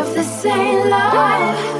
Of the same love.